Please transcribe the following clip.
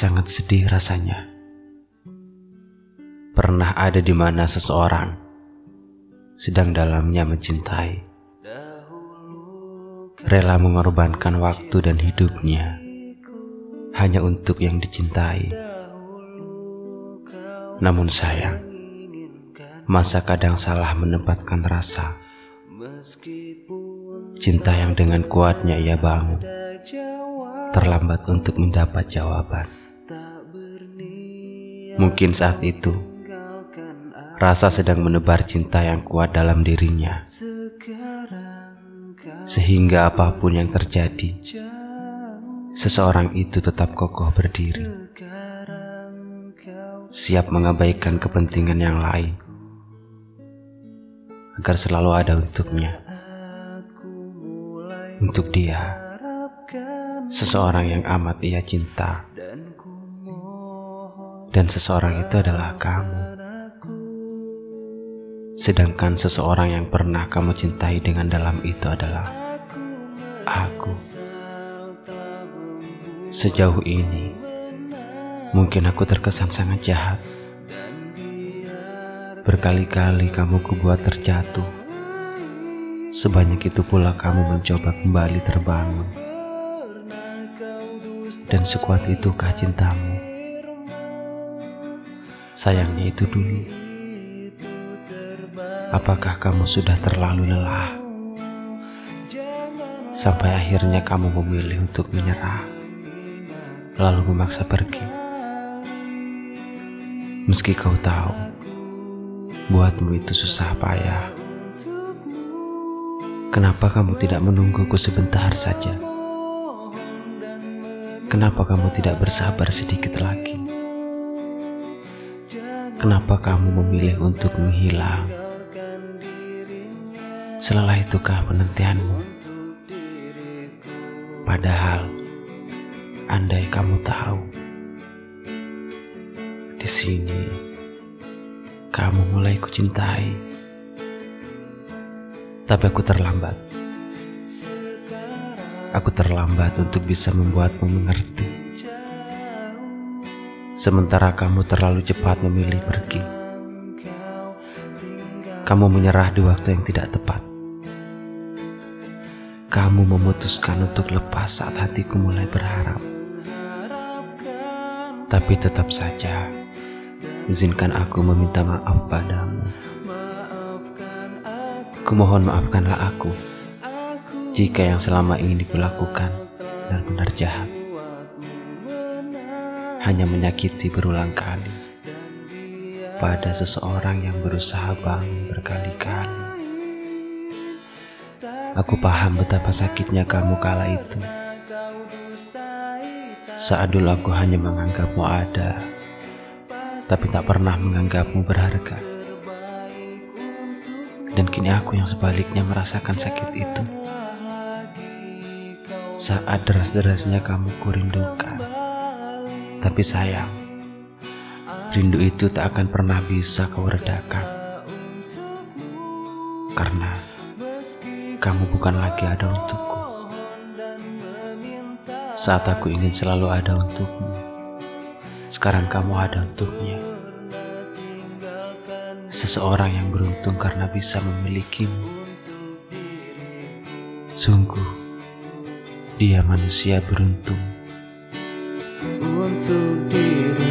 Sangat sedih rasanya. Pernah ada di mana seseorang sedang dalamnya mencintai, rela mengorbankan waktu dan hidupnya hanya untuk yang dicintai. Namun sayang, masa kadang salah menempatkan rasa. Cinta yang dengan kuatnya ia bangun, terlambat untuk mendapat jawaban. Mungkin saat itu, rasa sedang menebar cinta yang kuat dalam dirinya. Sehingga apa pun yang terjadi, seseorang itu tetap kokoh berdiri. Siap mengabaikan kepentingan yang lain. Agar selalu ada untuknya. Untuk dia, seseorang yang amat ia cinta dan seseorang itu adalah kamu. Sedangkan seseorang yang pernah kamu cintai dengan dalam itu adalah aku. Sejauh ini, mungkin aku terkesan sangat jahat. Berkali-kali kamu kubuat terjatuh. Sebanyak itu pula kamu mencoba kembali terbangun. Dan sekuat itukah cintamu? Sayangnya itu dulu. Apakah kamu sudah terlalu lelah? Sampai akhirnya kamu memilih untuk menyerah, lalu memaksa pergi. Meski kau tahu, buatmu itu susah payah. Kenapa kamu tidak menungguku sebentar saja? Kenapa kamu tidak bersabar sedikit lagi? Kenapa kamu memilih untuk menghilang? Selelah itukah penantianmu? Padahal, andai kamu tahu, di sini kamu mulai kucintai, tapi aku terlambat. Aku terlambat untuk bisa membuatmu mengerti sementara kamu terlalu cepat memilih pergi. Kamu menyerah di waktu yang tidak tepat. Kamu memutuskan untuk lepas saat hatiku mulai berharap. Tapi tetap saja, izinkan aku meminta maaf padamu. Kumohon maafkanlah aku jika yang selama ini kulakukan benar-benar jahat hanya menyakiti berulang kali pada seseorang yang berusaha bangun berkali-kali. Aku paham betapa sakitnya kamu kala itu. Saat dulu aku hanya menganggapmu ada, tapi tak pernah menganggapmu berharga. Dan kini aku yang sebaliknya merasakan sakit itu. Saat deras-derasnya kamu kurindukan tapi sayang, rindu itu tak akan pernah bisa kau redakan. Karena kamu bukan lagi ada untukku. Saat aku ingin selalu ada untukmu, sekarang kamu ada untuknya. Seseorang yang beruntung karena bisa memilikimu. Sungguh, dia manusia beruntung untuk diri